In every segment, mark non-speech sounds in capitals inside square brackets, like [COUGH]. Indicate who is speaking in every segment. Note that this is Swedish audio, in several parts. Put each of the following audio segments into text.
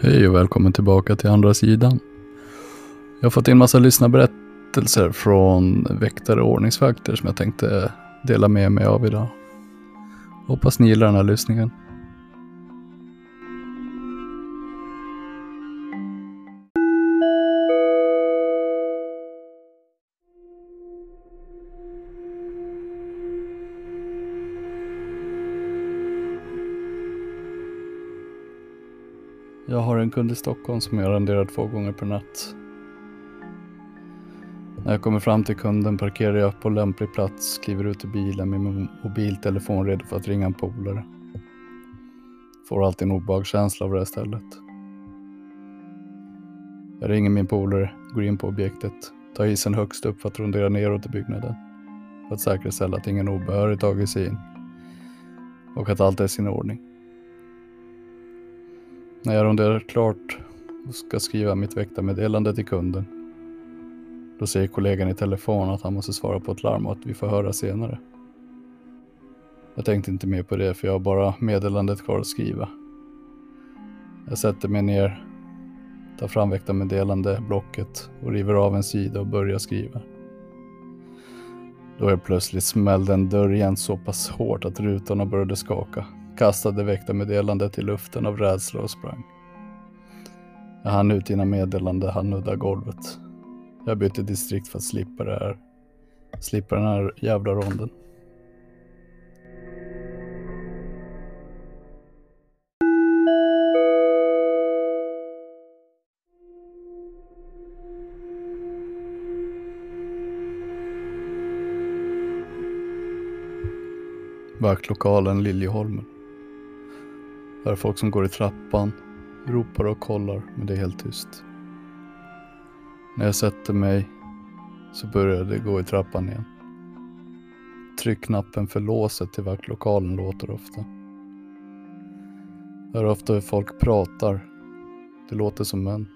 Speaker 1: Hej och välkommen tillbaka till andra sidan. Jag har fått in massa lyssnarberättelser från väktare och ordningsvakter som jag tänkte dela med mig av idag. Hoppas ni gillar den här lyssningen. Jag har en kund i Stockholm som jag arrenderar två gånger per natt. När jag kommer fram till kunden parkerar jag på lämplig plats, kliver ut ur bilen med min mobiltelefon redo för att ringa en polare. Får alltid en obehagskänsla av det här stället. Jag ringer min polare, går in på objektet, tar hissen högst upp för att rondera neråt i byggnaden. För att säkerställa att ingen obehörig tagit sig in. Och att allt är i sin ordning. När jag ronderar klart och ska skriva mitt väktarmeddelande till kunden. Då säger kollegan i telefon att han måste svara på ett larm och att vi får höra senare. Jag tänkte inte mer på det för jag har bara meddelandet kvar att skriva. Jag sätter mig ner, tar fram väktarmeddelande, blocket och river av en sida och börjar skriva. Då är plötsligt smällde en dörr igen så pass hårt att rutorna började skaka kastade väktarmeddelandet i luften av rädsla och sprang. Jag hann ut innan meddelande hann nudda golvet. Jag bytte distrikt för att slippa det här. Slippa den här jävla ronden. Vaktlokalen Liljeholmen. Hör folk som går i trappan, ropar och kollar, men det är helt tyst. När jag sätter mig så börjar det gå i trappan igen. Tryckknappen för låset till vaktlokalen låter ofta. Hör ofta hur folk pratar. Det låter som män.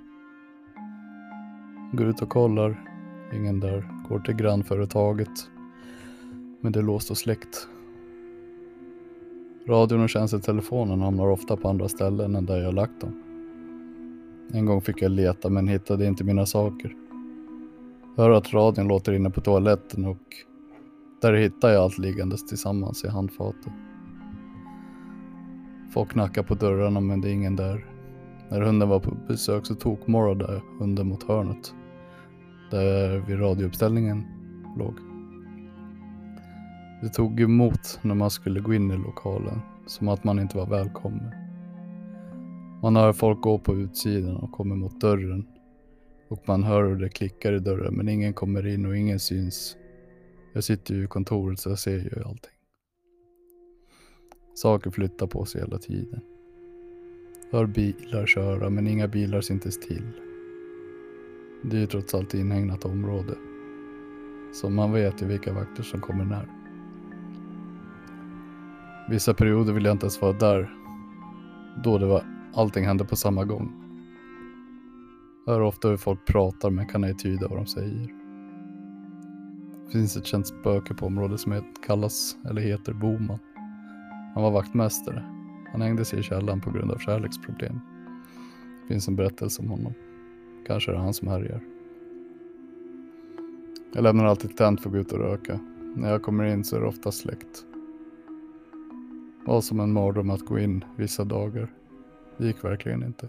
Speaker 1: Går ut och kollar. Ingen där. Går till grannföretaget. Men det är låst och släckt. Radion och tjänstetelefonen hamnar ofta på andra ställen än där jag lagt dem. En gång fick jag leta men hittade inte mina saker. Hör att radion låter inne på toaletten och där hittar jag allt liggandes tillsammans i handfatet. Folk knackar på dörrarna men det är ingen där. När hunden var på besök så tokmorrade hunden mot hörnet. Där vid radiouppställningen låg. Det tog emot när man skulle gå in i lokalen, som att man inte var välkommen. Man hör folk gå på utsidan och kommer mot dörren och man hör hur det klickar i dörren men ingen kommer in och ingen syns. Jag sitter ju i kontoret så jag ser ju allting. Saker flyttar på sig hela tiden. Hör bilar köra men inga bilar syntes till. Det är ju trots allt inhägnat område. Så man vet ju vilka vakter som kommer när. Vissa perioder vill jag inte ens vara där. Då det var, allting hände på samma gång. Jag hör ofta hur folk pratar men kan ej tyda vad de säger. Det finns ett känt spöke på området som kallas, eller heter Boman. Han var vaktmästare. Han hängde sig i källaren på grund av kärleksproblem. Det finns en berättelse om honom. Kanske är det han som härjar. Jag lämnar alltid tänt för att gå ut och röka. När jag kommer in så är det ofta släckt var som en mardröm att gå in vissa dagar. Det gick verkligen inte.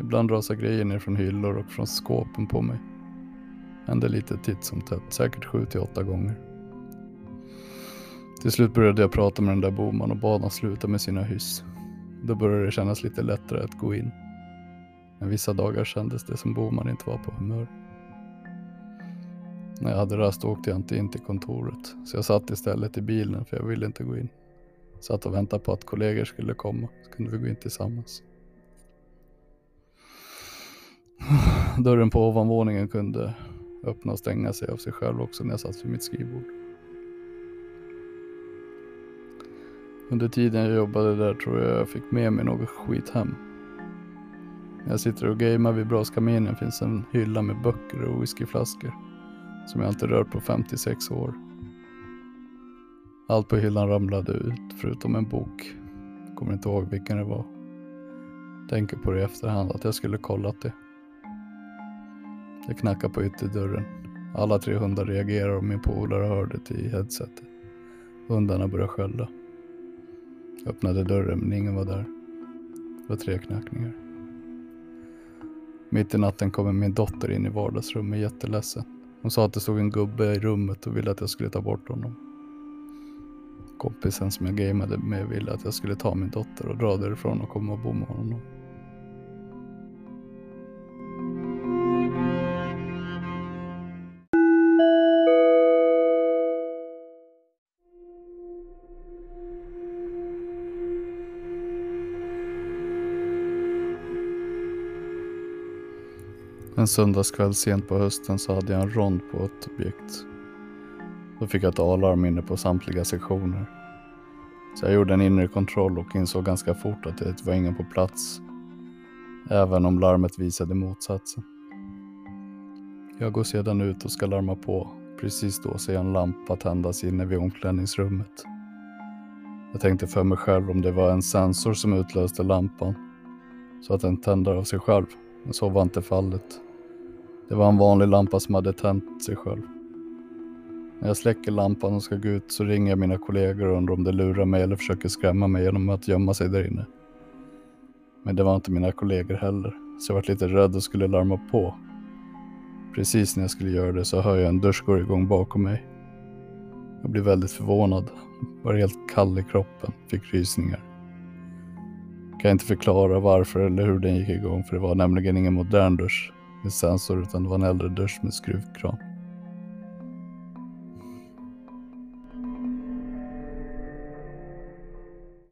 Speaker 1: Ibland rasar grejer ner från hyllor och från skåpen på mig. Hände lite titt som tätt, säkert sju till åtta gånger. Till slut började jag prata med den där Boman och bad honom sluta med sina hyss. Då började det kännas lite lättare att gå in. Men vissa dagar kändes det som Boman inte var på humör. När jag hade rast åkte jag inte in till kontoret, så jag satt istället i bilen för jag ville inte gå in. Satt och väntade på att kollegor skulle komma, så kunde vi gå in tillsammans. [SIGHS] Dörren på ovanvåningen kunde öppna och stänga sig av sig själv också när jag satt vid mitt skrivbord. Under tiden jag jobbade där tror jag jag fick med mig något skit hem. När jag sitter och gamer vid braskaminen finns en hylla med böcker och whiskyflaskor som jag inte rört på 56 år. Allt på hyllan ramlade ut förutom en bok. Kommer inte ihåg vilken det var. Tänker på det i efterhand att jag skulle kollat det. Det knackar på ytterdörren. Alla tre hundar reagerar och min polare hörde till headsetet. Hundarna börjar skälla. Jag öppnade dörren men ingen var där. Det var tre knackningar. Mitt i natten kommer min dotter in i vardagsrummet jätteledsen. Hon sa att det stod en gubbe i rummet och ville att jag skulle ta bort honom. Kompisen som jag gameade med ville att jag skulle ta min dotter och dra därifrån och komma och bo med honom. En söndagskväll sent på hösten så hade jag en rond på ett objekt. Då fick jag ett alarm inne på samtliga sektioner. Så jag gjorde en inre kontroll och insåg ganska fort att det var ingen på plats. Även om larmet visade motsatsen. Jag går sedan ut och ska larma på. Precis då ser jag en lampa tändas inne vid omklädningsrummet. Jag tänkte för mig själv om det var en sensor som utlöste lampan. Så att den tänder av sig själv. Men så var inte fallet. Det var en vanlig lampa som hade tänt sig själv. När jag släcker lampan och ska gå ut så ringer jag mina kollegor och undrar om de lurar mig eller försöker skrämma mig genom att gömma sig där inne. Men det var inte mina kollegor heller, så jag var lite rädd och skulle larma på. Precis när jag skulle göra det så hör jag en dusch gå igång bakom mig. Jag blev väldigt förvånad, var helt kall i kroppen, fick rysningar. Kan inte förklara varför eller hur den gick igång för det var nämligen ingen modern dusch med sensor utan det var en äldre dusch med skruvkran.